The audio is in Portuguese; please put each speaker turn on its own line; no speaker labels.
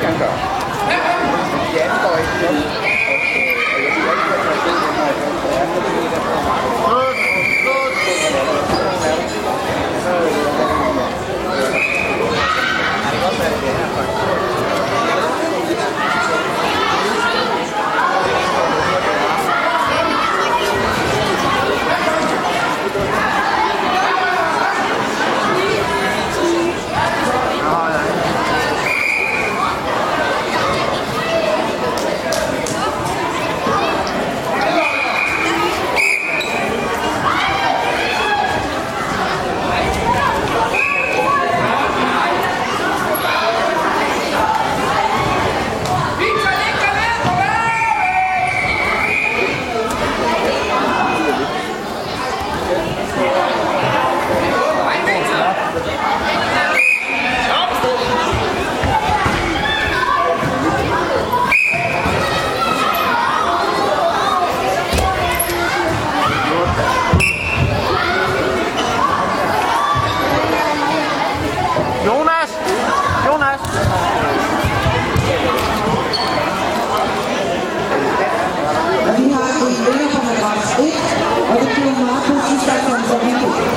干个。
Jonas! Jonas!